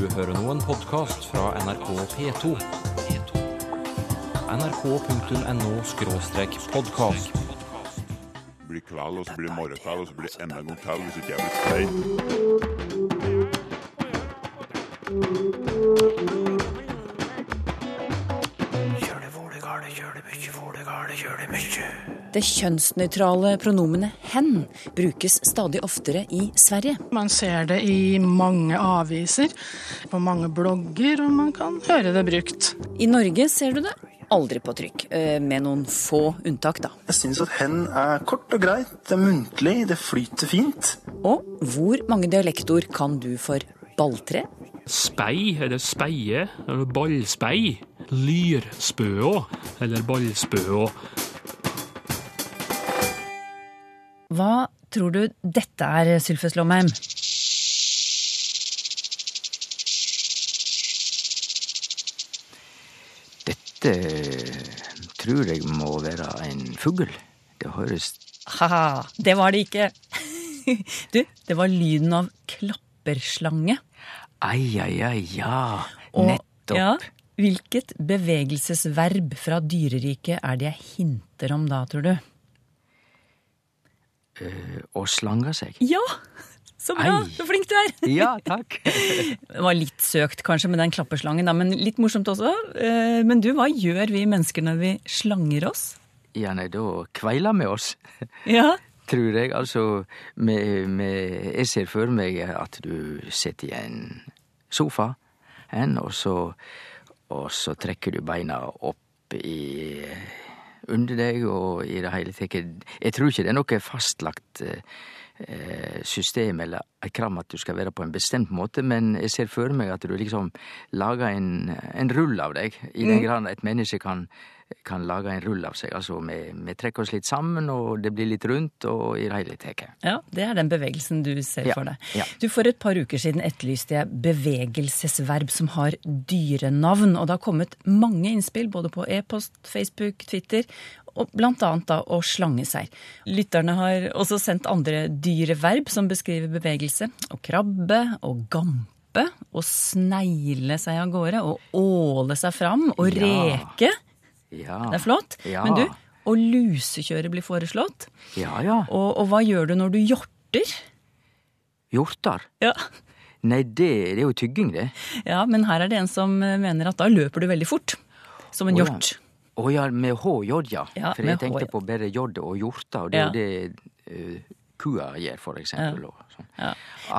Du hører nå en podkast fra NRK P2. nrk.no-podkast. blir kveld, og så blir morgenkveld, og så blir enda en gang til hvis ikke jeg blir stein. Det kjønnsnøytrale pronomenet hen brukes stadig oftere i Sverige. Man ser det i mange aviser, på mange blogger, og man kan høre det brukt. I Norge ser du det aldri på trykk, eh, med noen få unntak, da. Jeg syns at hen er kort og greit, det er muntlig, det flyter fint. Og hvor mange dialektord kan du for balltre? Spei, eller speie, eller ballspei. Lyrspøå, eller ballspøå. Hva tror du dette er, Sylfes Lomheim? Dette tror jeg må være en fugl. Det høres Haha, det var det ikke. Du, det var lyden av klapperslange. Ai, ai, ai, ja. Og- Nettopp. Ja, hvilket bevegelsesverb fra dyreriket er det jeg hinter om da, tror du? Å slanga seg. Ja! Så bra! Ei. Så flink du er! Ja, takk. Det var litt søkt kanskje med den klapperslangen, da, men litt morsomt også. Eh, Men du, hva gjør vi mennesker når vi slanger oss? Ja, nei, da kveiler vi oss, Ja, tror jeg. Altså, med, med, jeg ser for meg at du sitter i en sofa, en, og så, og så trekker du beina opp i under deg og i det hele tatt. Jeg tror ikke det er noe fastlagt eh, system eller et kram at du skal være på en bestemt måte, men jeg ser for meg at du liksom lager en, en rull av deg, i den grad et menneske kan, kan lage en rull av seg. Altså, vi, vi trekker oss litt sammen, og det blir litt rundt, og i det hele tatt. ja, det er den bevegelsen du ser Ja, for deg. ja. Du, For et par uker siden etterlyste jeg bevegelsesverb som har dyrenavn, og det har kommet mange innspill både på e-post, Facebook, Twitter, og annet da å slange seg. Lytterne har også sendt andre dyreverb som beskriver bevegelse. Å krabbe, å gampe, å snegle seg av gårde, å åle seg fram, å Ja. reke. Ja. Det er flott. Ja. Men du, å lusekjøre blir foreslått. Ja, ja. Og, og hva gjør du når du hjorter? Hjorter? Ja. Nei, det, det er jo tygging, det. ja, men her er det en som mener at da løper du veldig fort. Som en Å, ja. Å ja, med HJ, ja. Ja, For jeg tenkte ja. på bare J og hjorta, og det er Ja. jo det uh, kua gjør, for eksempel. Og sånn. Ja.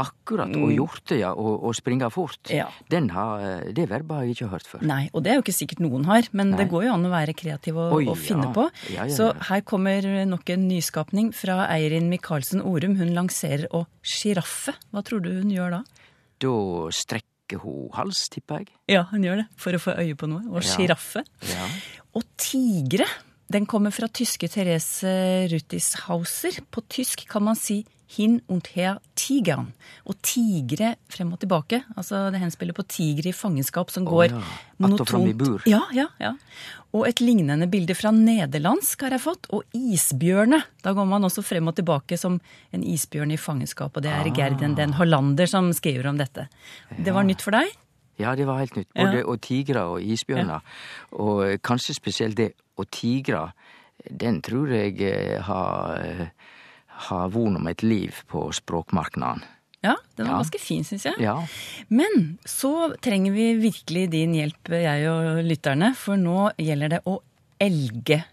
Akkurat. Og hjorte, ja. Og, og springe fort. Ja. Den har, eh, det verbet har jeg ikke hørt før. Nei, og det er jo ikke sikkert noen har, men det går jo an å være kreativ og, Oi, og finne ja. på. Ja, ja, Så ja. her kommer nok en nyskapning fra Eirin Michaelsen Orum. Hun lanserer å sjiraffe. Hva tror du hun gjør da? Da strekker hun hals, tipper jeg. Ja, hun gjør det, for å få øye på noe. Og Ja. sjiraffe. Ja. Og tigre, den kommer fra tyske Therese Ruthishauser. På tysk kan man si hin und her tigern. Og tigre frem og tilbake. Altså det henspiller på tigre i fangenskap som går ja. monotont. Ja, ja, ja. Og et lignende bilde fra nederlandsk har jeg fått. Og isbjørne. Da går man også frem og tilbake som en isbjørn i fangenskap. Og det er Gerden den Hollander som skriver om dette. Det var nytt for deg? Ja, det var helt nytt. Både Ja. og tigre og isbjørner. Og eh, kanskje spesielt det å tigre, den tror jeg eh, har, eh, har von om et liv på språkmarknaden. Ja, den var Ja. ganske fin, syns jeg. Ja. Men så trenger vi virkelig din hjelp, jeg og lytterne, for nå gjelder det å elge.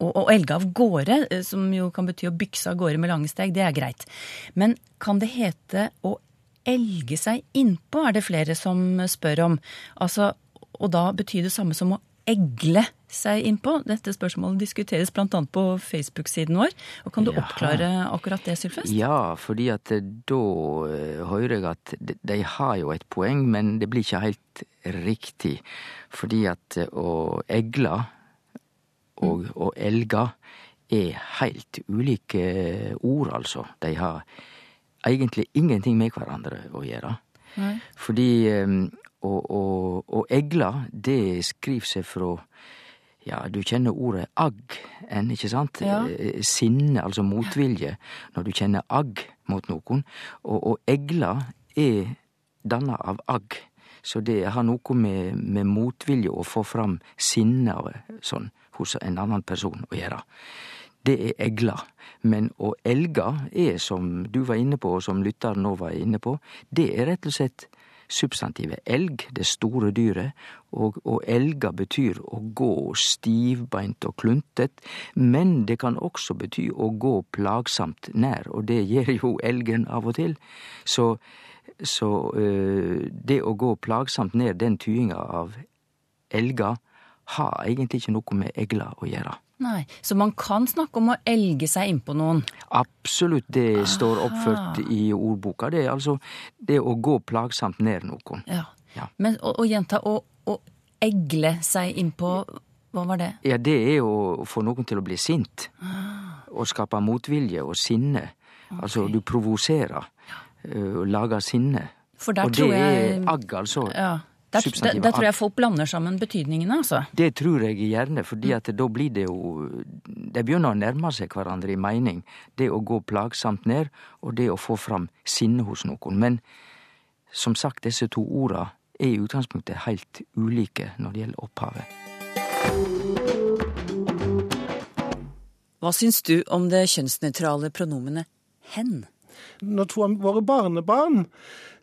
Å elge av gårde, eh, som jo kan bety å bykse av gårde med lange steg, det er greit. Men kan det hete å elge seg innpå, er det flere som spør om. Altså, og da betyr det samme som å egle seg innpå. Dette spørsmålet diskuteres bl.a. på Facebook-siden vår. Og kan du Jaha. oppklare akkurat det, Sylfest? Ja, fordi at eh, da eh, hører jeg at de, har jo et poeng, men det blir ikke helt riktig. Fordi at eh, å egle og å elge er helt ulike ord, altså. De har egentlig ingenting med hverandre å gjøre. Nei. Fordi eh, og, og egla, det skriv seg fra ja, du kjenner ordet agg enn, ikke sant? Ja. Eh, Sinne, altså motvilje, når du kjenner agg mot noen. Og og egla er danna av agg. Så det har noe med, med motvilje å få fram sinne og sånn hos en annen person å gjøre. Det er egla. Men å elge er, som du var inne på, og som lytteren nå var inne på, det er rett og slett substantivet elg, det store dyret, og å elga betyr å gå stivbeint og kluntet, men det kan også bety å gå plagsamt nær, og det gjør jo elgen av og til. Så, så øh, det å gå plagsamt nær den tyinga av elga har egentlig ikke noe med egla å gjøre. Nei, Så man kan snakke om å elge seg innpå noen? Absolutt, det står oppført i ordboka. Det er altså det å gå plagsamt ned noen. Ja. Ja. Men å, å gjenta å, å egle seg innpå Hva var det? Ja, det er å få noen til å bli sint. Og skape motvilje og sinne. Altså, du provoserer øh, og lager sinne. For der og det tror jeg er agg, altså. Ja. Der, der, der tror jeg folk blander sammen betydningene, altså. Det tror jeg gjerne, fordi at da blir det jo De begynner å nærme seg hverandre i mening. Det å gå plagsamt ned, og det å få fram sinne hos noen. Men som sagt, disse to orda er i utgangspunktet helt ulike når det gjelder opphavet. Hva syns du om det kjønnsnøytrale pronomenet hen? Når to av våre barnebarn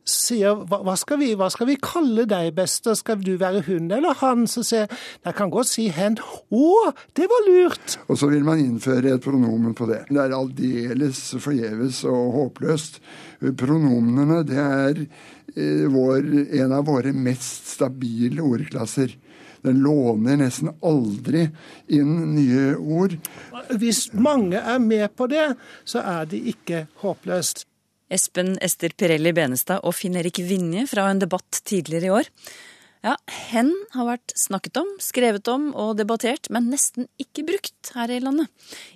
sier hva, hva, skal vi, 'hva skal vi kalle deg, beste, skal du være hun eller han', så sier jeg jeg kan godt si hen. Å, det var lurt! Og så vil man innføre et pronomen på det. Det er aldeles forgjeves og håpløst. Pronomenene det er eh, vår, en av våre mest stabile ordklasser. Den låner nesten aldri inn nye ord. Hvis mange er med på det, så er det ikke håpløst. Espen Ester Pirelli Benestad og Finn Erik Vinje fra en debatt tidligere i år. Ja, hen har vært snakket om, skrevet om og debattert, men nesten ikke brukt her i landet.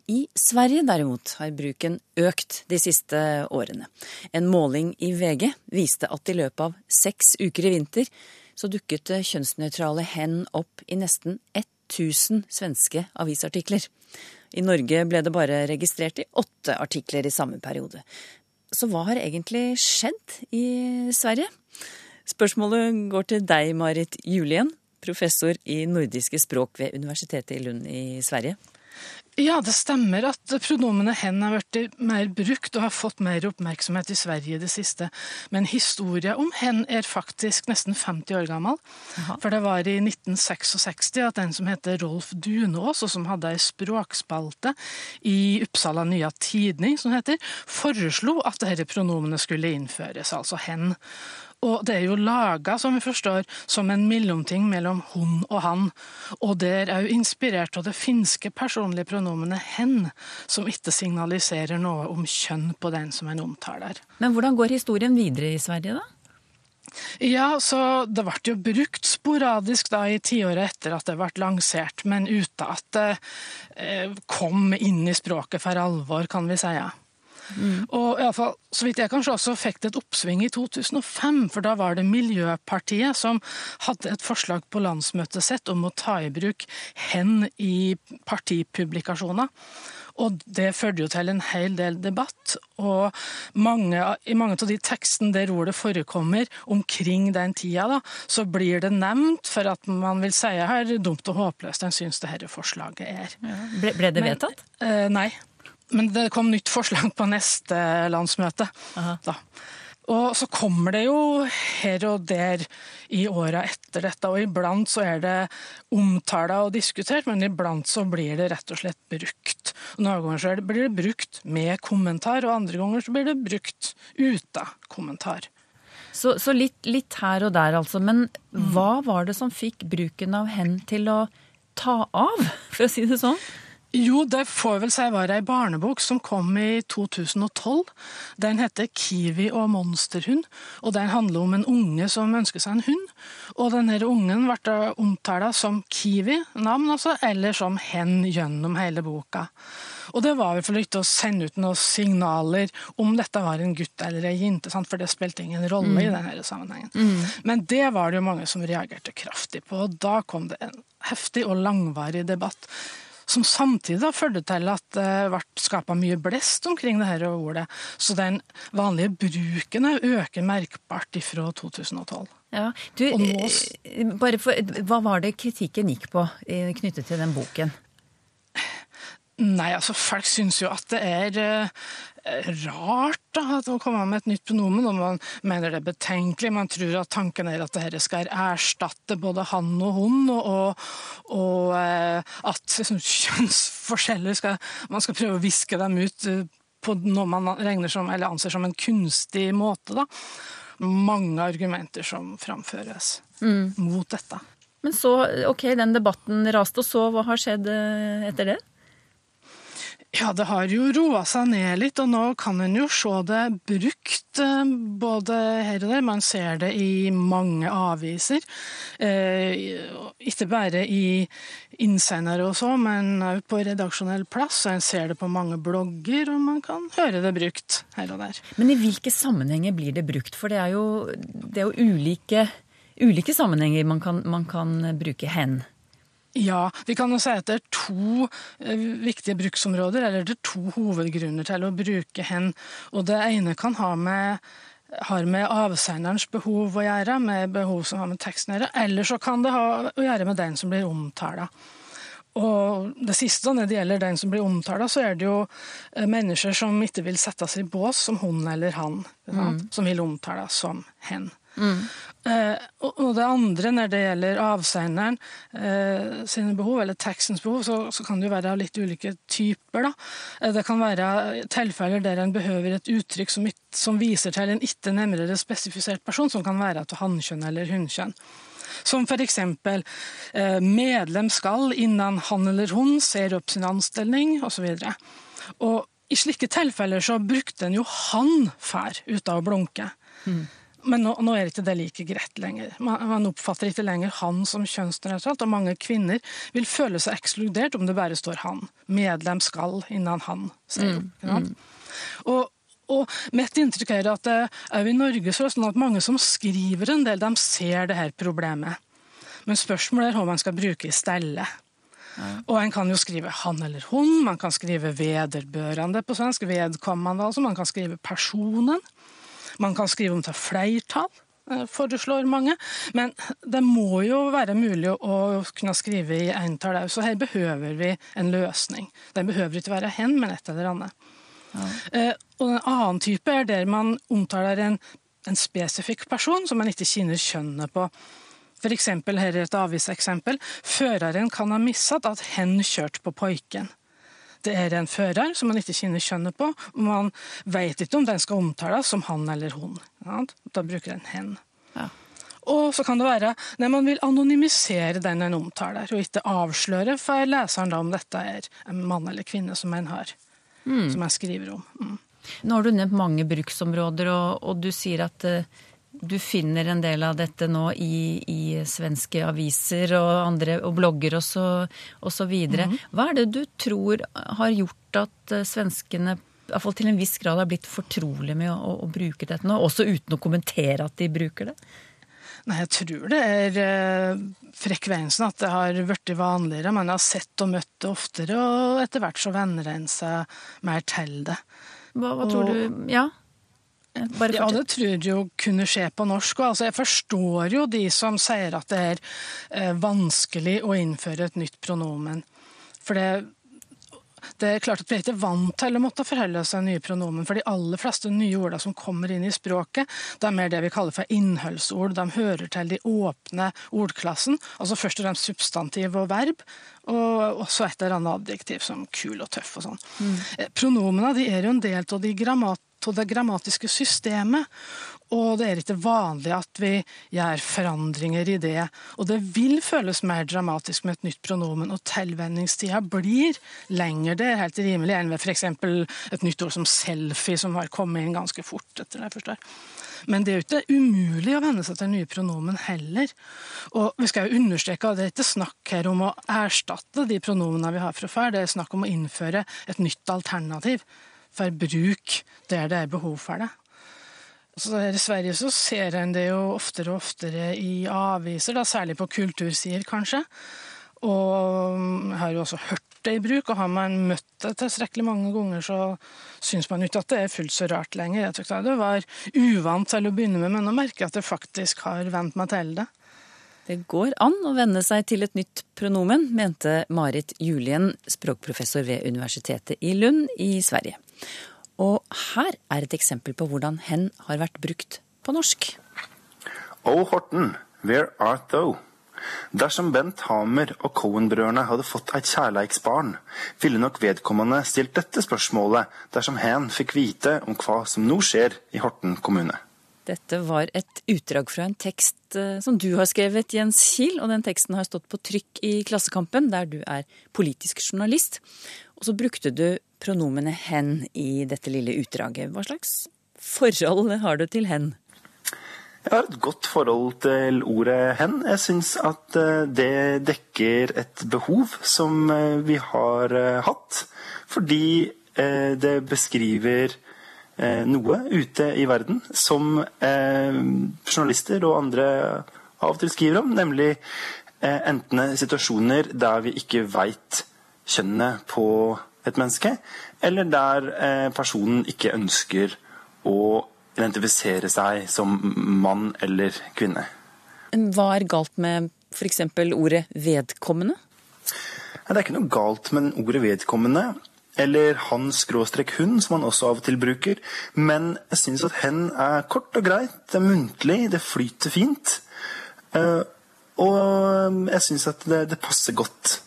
I Sverige derimot har bruken økt de siste årene. En måling i VG viste at i løpet av seks uker i vinter så dukket det kjønnsnøytrale hen opp i nesten 1000 svenske avisartikler. I Norge ble det bare registrert i åtte artikler i samme periode. Så hva har egentlig skjedd i Sverige? Spørsmålet går til deg, Marit Julien, professor i nordiske språk ved Universitetet i Lund i Sverige. Ja, det stemmer at pronomenet hen har blitt mer brukt og har fått mer oppmerksomhet i Sverige i det siste. Men historien om hen er faktisk nesten 50 år gammel. For det var i 1966 at en som heter Rolf Dunås, og som hadde ei språkspalte i Uppsala Nya Tidning, som heter, foreslo at dette pronomenet skulle innføres, altså hen. Og det er jo laga, som vi forstår, som en mellomting mellom hun og han. Og det er òg inspirert av det finske personlige pronomenet hen, som ikke signaliserer noe om kjønn på den som en omtaler. Men hvordan går historien videre i Sverige, da? Ja, så det ble jo brukt sporadisk da i tiåret etter at det ble lansert, men uten at det eh, kom inn i språket for alvor, kan vi si. Mm. Og i alle fall, så vidt jeg kan se, så fikk det et oppsving i 2005, for da var det Miljøpartiet som hadde et forslag på landsmøtet sitt om å ta i bruk hen i partipublikasjoner. Og det førte jo til en hel del debatt. Og mange, i mange av de tekstene der ordet forekommer omkring den tida, da, så blir det nevnt for at man vil si her dumt og håpløst en syns det dette forslaget er. Ja. Ble, ble, det vedtatt? Men, eh, nei. Men det kom nytt forslag på neste landsmøte. Da. Og så kommer det jo her og der i åra etter dette, og iblant så er det omtala og diskutert, men iblant så blir det rett og slett brukt. Og Noen ganger så blir det brukt med kommentar, og andre ganger så blir det brukt uten kommentar. Så, så litt, litt, her og der, altså. Men hva var det som fikk bruken av hen til å ta av, for å si det sånn? Jo, det får vel seg være ei barnebok som kom i 2012. Den heter 'Kiwi og monsterhund', og den handler om en unge som ønsker seg en hund. Og denne ungen ble omtalt som Kiwi, navn altså, eller som hen gjennom hele boka. Og det var vel for ikke å sende ut noen signaler om dette var en gutt eller ei jente, for det spilte ingen rolle mm. i denne sammenhengen. Mm. Men det var det jo mange som reagerte kraftig på, og da kom det en heftig og langvarig debatt som samtidig da førte til at det ble skapa mye blest omkring det her ordet. Så den vanlige bruken øker merkbart fra 2012. Ja, du, bare for, Hva var det kritikken gikk på knyttet til den boken? Nei, altså folk syns jo at det er eh, rart da, å komme med et nytt pronomen, og man mener det er betenkelig. Man tror at tanken er at dette skal erstatte både han og hun, og, og, eh, at kjønnsforskjeller skal Man skal prøve å viske dem ut eh, på noe man regner som, eller anser som en kunstig måte. da. Mange argumenter som framføres mm. mot dette. Men så, ok, den debatten raste, og så hva har skjedd eh, etter det? Ja, det har jo roa seg ned litt, og nå kan en jo se det brukt eh, både her og der. Man ser det i mange aviser. Eh, ikke bare i innsendere og så, men òg på redaksjonell plass. Og en ser det på mange blogger, og man kan høre det brukt her og der. Men i hvilke sammenhenger blir det brukt? For det er jo, det er jo ulike, ulike sammenhenger man kan, man kan bruke hen. Ja, vi kan jo si at det er to eh, viktige bruksområder, eller det er to hovedgrunner til å bruke hen. Og det ene kan ha med, har med avsenderens behov å gjøre, med behov som har med teksten å gjøre, eller så kan det ha å gjøre med den som blir omtala. Og det siste, når det gjelder den som blir omtala, så er det jo eh, mennesker som ikke vil settes i bås som hun eller han, mm. som vil omtales som hen. Mm. Eh, og det andre, når det gjelder avsenderen eh, sine behov, eller tekstens behov, så, så, kan det jo være av litt ulike typer. Eh, det kan være tilfeller der en behøver et uttrykk som, som viser til en ikke nærmere spesifisert person, som kan være til hannkjønn eller hunnkjønn. Som f.eks. Eh, medlem skal, innan han eller hun ser opp sin anstilling, osv. Og i slike tilfeller så brukte en jo han fær ut av å blunke. Mm. Men nå, nå, er ikke det like greit lenger. Man, man oppfatter ikke lenger han som kjønnsnøytralt, og mange kvinner vil føle seg ekskludert om det bare står han. Medlem skal innan han sier mm, mm. Og, og mitt inntrykk er at òg i Norge så er det sånn at mange som skriver en del, de ser det her problemet. Men spørsmålet er hva man skal bruke i stedet. Og en kan jo skrive han eller hun, man kan skrive vederbørende på svensk, vedkommende altså, man kan skrive personen. Man kan skrive om til flertall, eh, foreslår mange. Men det må jo være mulig å kunne skrive i entall òg, så her behøver vi en løsning. Den behøver ikke være hen, men et eller annet. Ja. Eh, og En annen type er der man omtaler en, en spesifikk person som man ikke kjenner kjønnet på. For eksempel, her er et aviseksempel. Føreren kan ha missatt at hen kjørte på poiken det er en fører som man ikke kjenner kjønnet på. og Man vet ikke om den skal omtales som han eller hun. Ja, da bruker en hen. Ja. Og så kan det være når man vil anonymisere den en omtaler, og ikke avsløre for leseren da om dette er en mann eller kvinne som en har, mm. som en skriver om. Mm. Nå har du nevnt mange bruksområder, og, og du sier at uh, du finner en del av dette nå i, i svenske aviser og andre og blogger og så, og så videre. Mm. Hva er det du tror har gjort at eh, svenskene iallfall til en viss grad har blitt fortrolige med å, å, bruke dette nå, også uten å kommentere at de bruker det? Nei, Jeg tror det er eh, frekvensen, at det har blitt vanligere. Man har sett og møtt det oftere, og etter hvert så venner en seg mer til det. Hva, hva tror du Ja? Ja, det tror jeg jo kunne skje på norsk. Altså, jeg forstår jo de som sier at det er eh, vanskelig å innføre et nytt pronomen. For det, det er klart at Vi er ikke vant til å måtte forholde oss til nye pronomen. For de aller fleste nye ordene som kommer inn i språket, det er mer det vi kaller for innholdsord. De hører til de åpne ordklassen. Altså først og fremst substantiv og verb. Og også et eller annet adjektiv som kul og tøff og sånn. Mm. Eh, pronomene de er jo en del av de grammat av det grammatiske systemet. Og det er ikke vanlig at vi gjør forandringer i det. Og det vil føles mer dramatisk med et nytt pronomen, og tilvenningstida blir lengre. Det er helt rimelig enn ved f.eks. et nytt ord som selfie, som har kommet inn ganske fort. etter det jeg forstår. Men det er jo ikke umulig å venne seg til nye pronomen heller. Og vi skal jo understreke at det er ikke snakk her om å erstatte de pronomene vi har fra før, det er snakk om å innføre et nytt alternativ for bruk der det er behov for det. Så her I Sverige så ser en det jo oftere og oftere i aviser, da, særlig på kultursider kanskje. Og har jo også hørt det i bruk, og har man møtt det tilstrekkelig mange ganger, så syns man ikke at det er fullt så rart lenger. Jeg syntes det var uvant til å begynne med, men nå merker jeg at jeg faktisk har vent meg til det. Det går an å venne seg til et nytt pronomen, mente Marit Julien, språkprofessor ved Universitetet i Lund i Sverige. Og her er et eksempel på hvordan hen har vært brukt på norsk. O Horten, where art thou? Dersom Bent Hamer og Cohen-brødrene hadde fått et kjærleiksbarn, ville nok vedkommende stilt dette spørsmålet dersom hen fikk vite om hva som nå skjer i Horten kommune. Dette var et utdrag fra en tekst eh, som du har skrevet, Jens Kiel, og den teksten har stått på trykk i Klassekampen, der du er politisk journalist. Og så brukte du pronomenet hen i dette lille utdraget. Hva slags forhold har du til hen? Jeg har et godt forhold til ordet hen. Jeg syns at eh, det dekker et behov som eh, vi har hatt. Fordi det beskriver noe ute i verden som journalister og andre av og til skriver om, nemlig enten situasjoner der vi ikke veit kjønnet på et menneske, eller der personen ikke ønsker å identifisere seg som mann eller kvinne. Hva er galt med f.eks. ordet 'vedkommende'? Det er ikke noe galt med ordet 'vedkommende' eller han-hun, som han også av og til bruker. Men jeg syns at hen er kort og greit, det er muntlig, det flyter fint. Og jeg syns at det, det, passer godt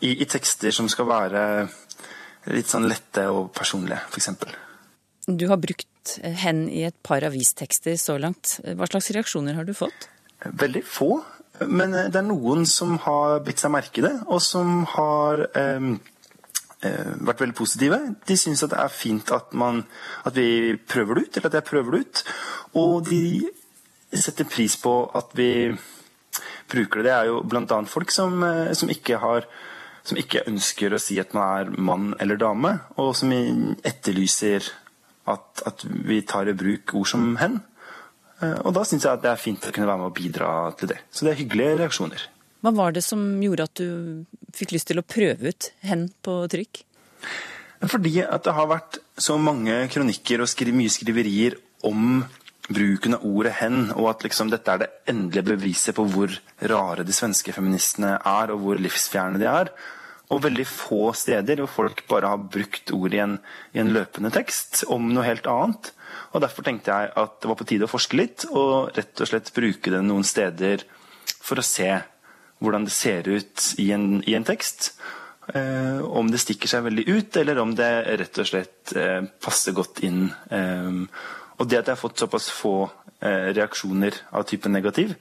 i, i, tekster som skal være litt sånn lette og personlige, f.eks. Du har brukt hen i et par avistekster så langt. Hva slags reaksjoner har du fått? Veldig få. Men det er noen som har bitt seg merke i det, og som har eh, vært veldig positive. De syns det er fint at, man, at, vi prøver det ut, eller at jeg prøver det ut. Og de setter pris på at vi bruker det. Det er jo bl.a. folk som, som, ikke har, som ikke ønsker å si at man er mann eller dame, og som etterlyser at, at vi tar i bruk ord som hen. Og da syns jeg at det er fint å kunne være med og bidra til det. Så det er hyggelige reaksjoner. Hva var det som gjorde at du fikk lyst til å prøve ut hen på trykk? Fordi at det har vært så mange kronikker og skri mye skriverier om bruken av ordet hen, og at liksom dette er det endelige beviset på hvor rare de svenske feministene er, og hvor livsfjerne de er. Og veldig få steder hvor folk bare har brukt ordet i en, i en løpende tekst om noe helt annet. Og Derfor tenkte jeg at det var på tide å forske litt, og rett og slett bruke det noen steder for å se hvordan det ser ut i en, i en tekst. Eh, om det stikker seg veldig ut, eller om det rett og slett eh, passer godt inn. Eh, og det at jeg har fått såpass få eh, reaksjoner av typen negativ,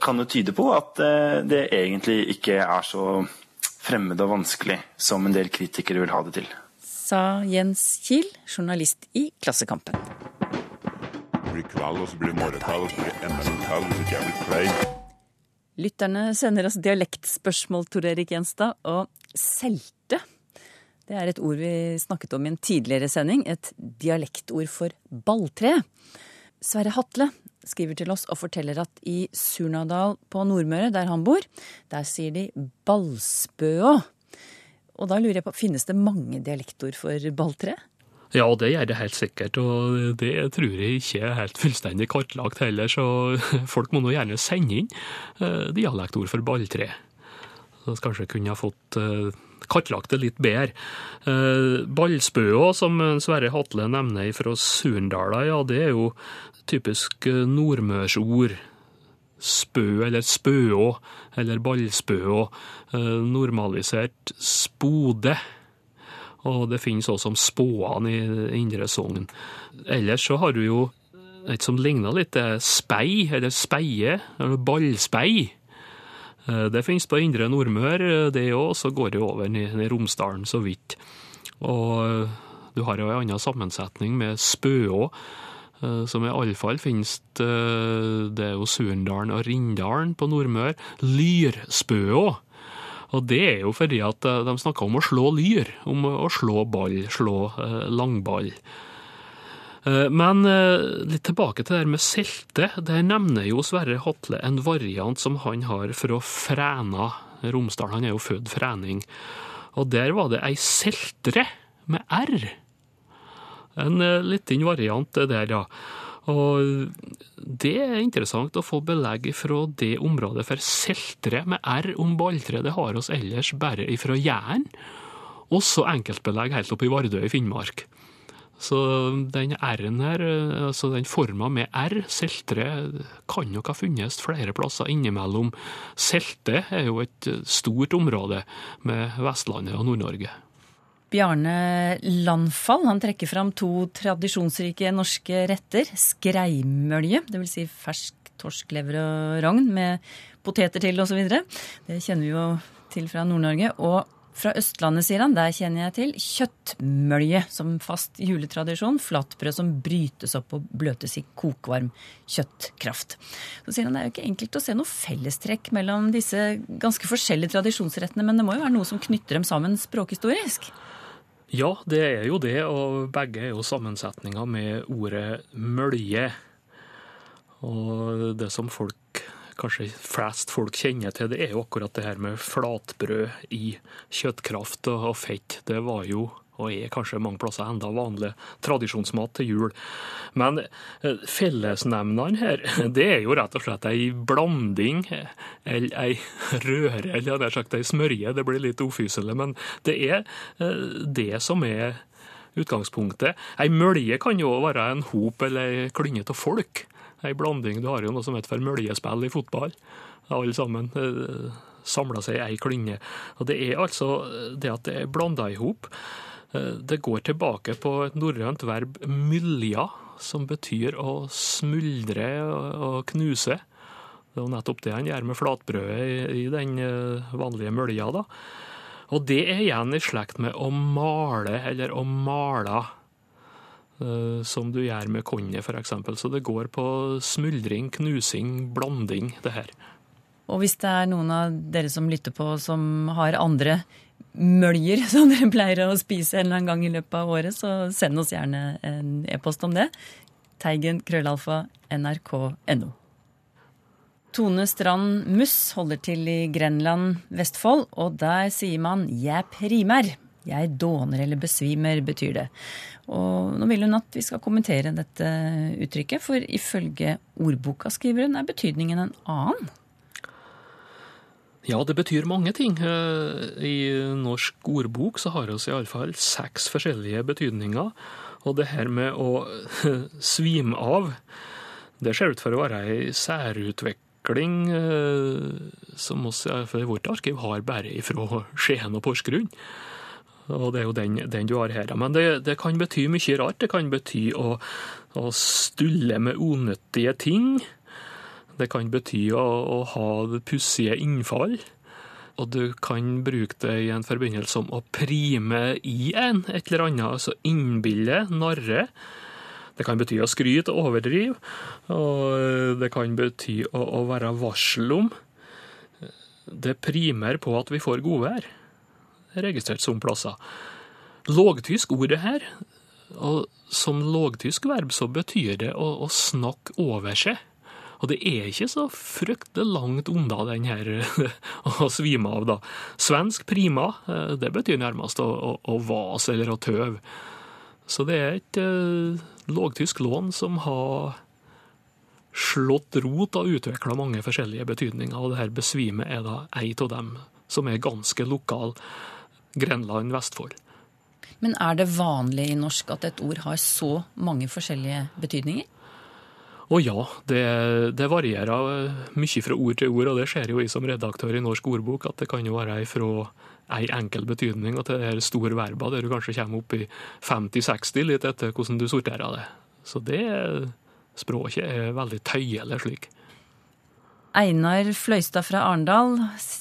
kan jo tyde på at eh, det egentlig ikke er så fremmed og vanskelig som en del kritikere vil ha det til. Sa Jens Kiel, journalist i Klassekampen. Det blir kveld, og så blir det morgenkveld, og så blir det enda en kveld hvis ikke jeg blir klein. Lytterne sender oss dialektspørsmål, Tor Erik Gjenstad. Og selte, det er et ord vi snakket om i en tidligere sending. Et dialektord for balltre. Sverre Hatle skriver til oss og forteller at i Surnadal på Nordmøre, der han bor, der sier de ballspøå. Og da lurer jeg på, finnes det mange dialektord for balltre? Ja, det gjør det helt sikkert, og det tror jeg ikke er helt fullstendig kartlagt heller, så folk må nå gjerne sende inn dialektord for balltre. Så kanskje kunne ha fått kartlagt det litt bedre. Ballspøa, som Sverre Hatle nevner fra Surndala, ja, det er jo typisk nordmørsord. Spø eller spøå eller ballspøå. Normalisert spode. Og det finnes også som spåene i Indre Sogn. Ellers så har du jo et som ligner litt, det er spei, eller speie, eller ballspei. Det finnes på Indre Nordmør, det òg, så går det over i Romsdalen så vidt. Og du har jo en annen sammensetning med spøå, som i alle fall finnes det er jo Surndalen og Rindalen på Nordmør. Lyrspøå. Og det er jo fordi at de snakker om å slå lyr, om å slå ball, slå langball. Men litt tilbake til det her med selte. Der nevner jo Sverre Hatle en variant som han har fra Fræna, Romsdal. Han er jo født fræning. Og der var det ei seltre med R. En eh, liten variant der, ja. Og det er interessant å få belegg fra det området, for seltre med R om balltre, det har oss ellers bare ifra Jæren. Også enkeltbelegg helt oppe i Vardø i Finnmark. Så den R-en her, altså den forma med R, seltre, kan nok ha funnes flere plasser innimellom. Selte er jo et stort område med Vestlandet og Nord-Norge. Bjarne Landfall han trekker fram to tradisjonsrike norske retter. Skreimølje, dvs. Si fersk torsk, lever og rogn med poteter til osv. Det kjenner vi jo til fra Nord-Norge. Og fra Østlandet, sier han, der kjenner jeg til kjøttmølje som fast juletradisjon. Flatbrød som brytes opp og bløtes i kokvarm kjøttkraft. Så sier han det er jo ikke enkelt å se noe fellestrekk mellom disse ganske forskjellige tradisjonsrettene, men det må jo være noe som knytter dem sammen språkhistorisk? Ja, det er jo det, og begge er jo sammensetninger med ordet mølje. Og det som folk, kanskje flest folk kjenner til, det er jo akkurat det her med flatbrød i kjøttkraft og fett. Det var jo og er kanskje mange plasser enda vanlig tradisjonsmat til jul. Men fellesnemnene fellesnevnene her, det er jo rett og slett ei blanding, eller ei røre, eller nær sagt ei smørje. Det blir litt ufyselig, men det er eh, det som er utgangspunktet. Ei mølje kan jo være en hop eller ei klynge av folk. Ei blanding. Du har jo noe som heter for møljespill i fotball. Alle sammen eh, samla seg i ei klynge. Og Det er altså det at det er blanda i hop. Eh, det går tilbake på et norrønt verb 'mylja', som betyr å smuldre og knuse. Det er jo nettopp det han gjør med flatbrødet i den eh, vanlige mølja. da. Og det er igjen i slekt med å male, eller å mala, eh, som du gjør med konje f.eks. Så det går på smuldring, knusing, blanding, det her. Og hvis det er noen av dere som lytter på som har andre møljer som dere pleier å spise en eller annen gang i løpet av året, så send oss gjerne en e-post om det. Teigen krøllalfa nrk.no. Tone Strand Muss holder til i Grenland, Vestfold, og der sier man 'jeg primer'. Jeg dåner eller besvimer, betyr det. Og nå vil hun at vi skal kommentere dette uttrykket, for ifølge ordboka, skriver hun, er betydningen en annen. Ja, det betyr mange ting. Eh, I norsk ordbok så har vi iallfall seks forskjellige betydninger. Og det her med å svime av, det ser ut for å være ei særutvikling eh, som oss for vårt arkiv har bare ifra Skien og Porsgrunn. Og det er jo den, den du har her. Men det, det, kan bety mye rart. Det kan bety å, å stulle med unyttige ting. Det kan bety å, å ha pussige innfall. Og du kan bruke det i en forbindelse som å prime i en, et eller annet. Altså innbille, narre. Det kan bety å skryte og overdrive. Og det kan bety å, å være varsel om. Det primer på at vi får godvær. Registrert som plasser. Lågtysk ordet her, og som lågtysk verb så betyr det å, å snakke over seg. Og det er ikke så fryktelig langt unna den her å svime av, da. Svensk prima, eh, det betyr nærmest å, å, å vase eller å tøve. Så det er et eh, lågtysk lån som har slått rot og utvikla mange forskjellige betydninger, og det her besvimet er da ei av dem som er ganske lokal. Grenland, Vestfold. Men er det vanlig i norsk at et ord har så mange forskjellige betydninger? Og ja, det, det, varierer mye fra ord til ord, og det ser jo jeg som redaktør i Norsk ordbok, at det kan jo være fra ei enkel betydning og til her store verba, der du kanskje kommer opp i 50-60, litt etter hvordan du sorterer det. Så det språket er veldig tøyelig slik. Einar Fløystad fra Arendal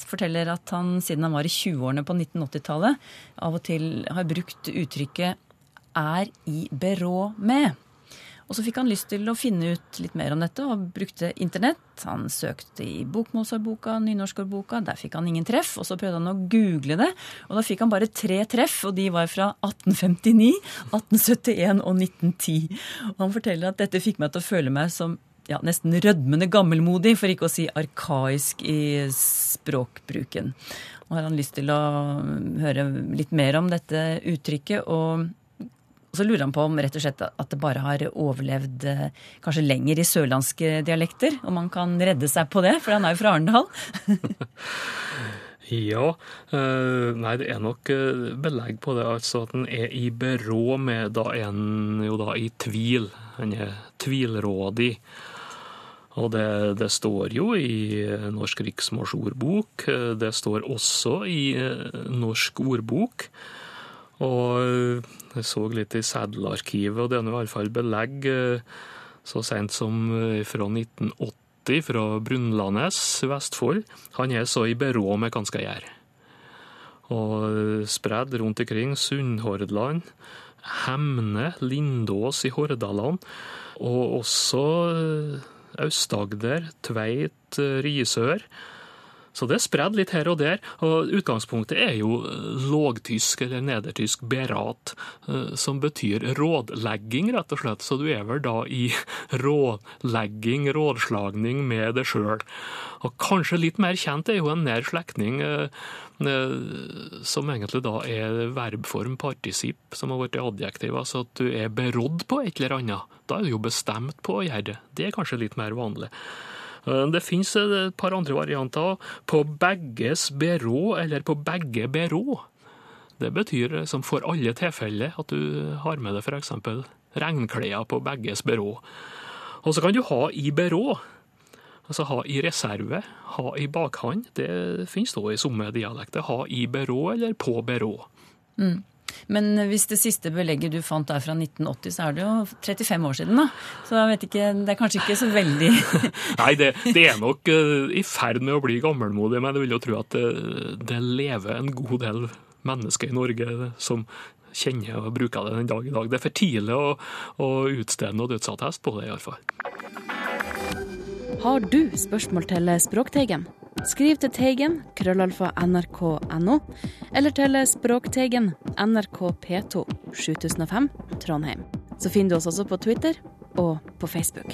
forteller at han siden han var i 20-årene på 1980-tallet, av og til har brukt uttrykket 'er i berå med'. Og så fikk han lyst til å finne ut litt mer om dette, og brukte internett. Han søkte i bokmålsordboka, nynorskordboka, der fikk han ingen treff. Og så prøvde han å google det, og da fikk han bare tre treff, og de var fra 1859, 1871 og 1910. Og han forteller at dette fikk meg til å føle meg som ja, nesten rødmende gammelmodig, for ikke å si arkaisk i språkbruken. Og har han lyst til å høre litt mer om dette uttrykket. og så lurer han på om rett og slett at det bare har overlevd eh, kanskje lenger i sørlandske dialekter. Om han kan redde seg på det, for han er jo fra Arendal. Ja, eh, nei det er nok eh, belegg på det. Altså at en er i berå med da en jo da i tvil. Han er tvilrådig. Og det, det står jo i Norsk riksmålsordbok. Det står også i Norsk ordbok. Og jeg så litt i seddelarkivet, og det er nå iallfall belegg så sent som fra 1980 fra Brunlanes, Vestfold. Han er så i berå med hva han skal gjøre. Og spredd rundt omkring Sunnhordland, Hemne, Lindås i Hordaland, og også Aust-Agder, Tveit, Risør. Så det er spredd litt her og der. og Utgangspunktet er jo lågtysk eller nedertysk berat, som betyr rådlegging, rett og slett. Så du er vel da i rådlegging, rådslagning med deg sjøl. Og kanskje litt mer kjent er jo en nær slektning som egentlig da er verbform partisipp, som har blitt adjektiv. Altså at du er berådd på et eller annet. Da er du jo bestemt på å gjøre det. Det er kanskje litt mer vanlig. Det finnes et par andre varianter. På begges berå, eller på begge berå. Det betyr som for alle tilfeller at du har med deg f.eks. regnklær på begges berå. Og så kan du ha i berå. Altså ha i reserve, ha i bakhånd. Det finnes da i somme dialekter. Ha i berå eller på berå. Mm. Men hvis det siste belegget du fant er fra 1980, så er det jo 35 år siden, da. Så jeg vet ikke, det er kanskje ikke så veldig Nei, det, det, er nok uh, i ferd med å bli gammelmodig, men jeg vil jo tro at det, det lever en god del mennesker i Norge som kjenner og bruker det den dag i dag. Det er for tidlig å, å utstede noe dødsattest på det, iallfall. Har du spørsmål til Språkteigen? Skriv til Teigen, krøllalfa nrk.no, eller til Språkteigen, NRK P2, 7005, Trondheim. Så finner du oss også på Twitter og på Facebook.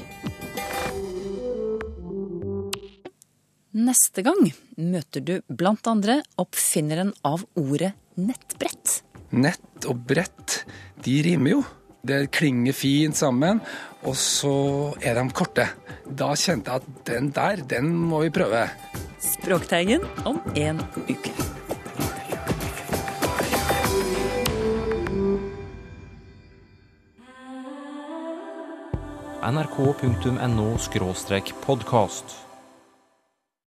Neste gang møter du blant andre oppfinneren av ordet nettbrett. Nett og brett, de rimer jo. Det klinger fint sammen, og så er de korte. Da kjente jeg at den der, den må vi prøve. Språkteigen om en uke. nrk.no podkast.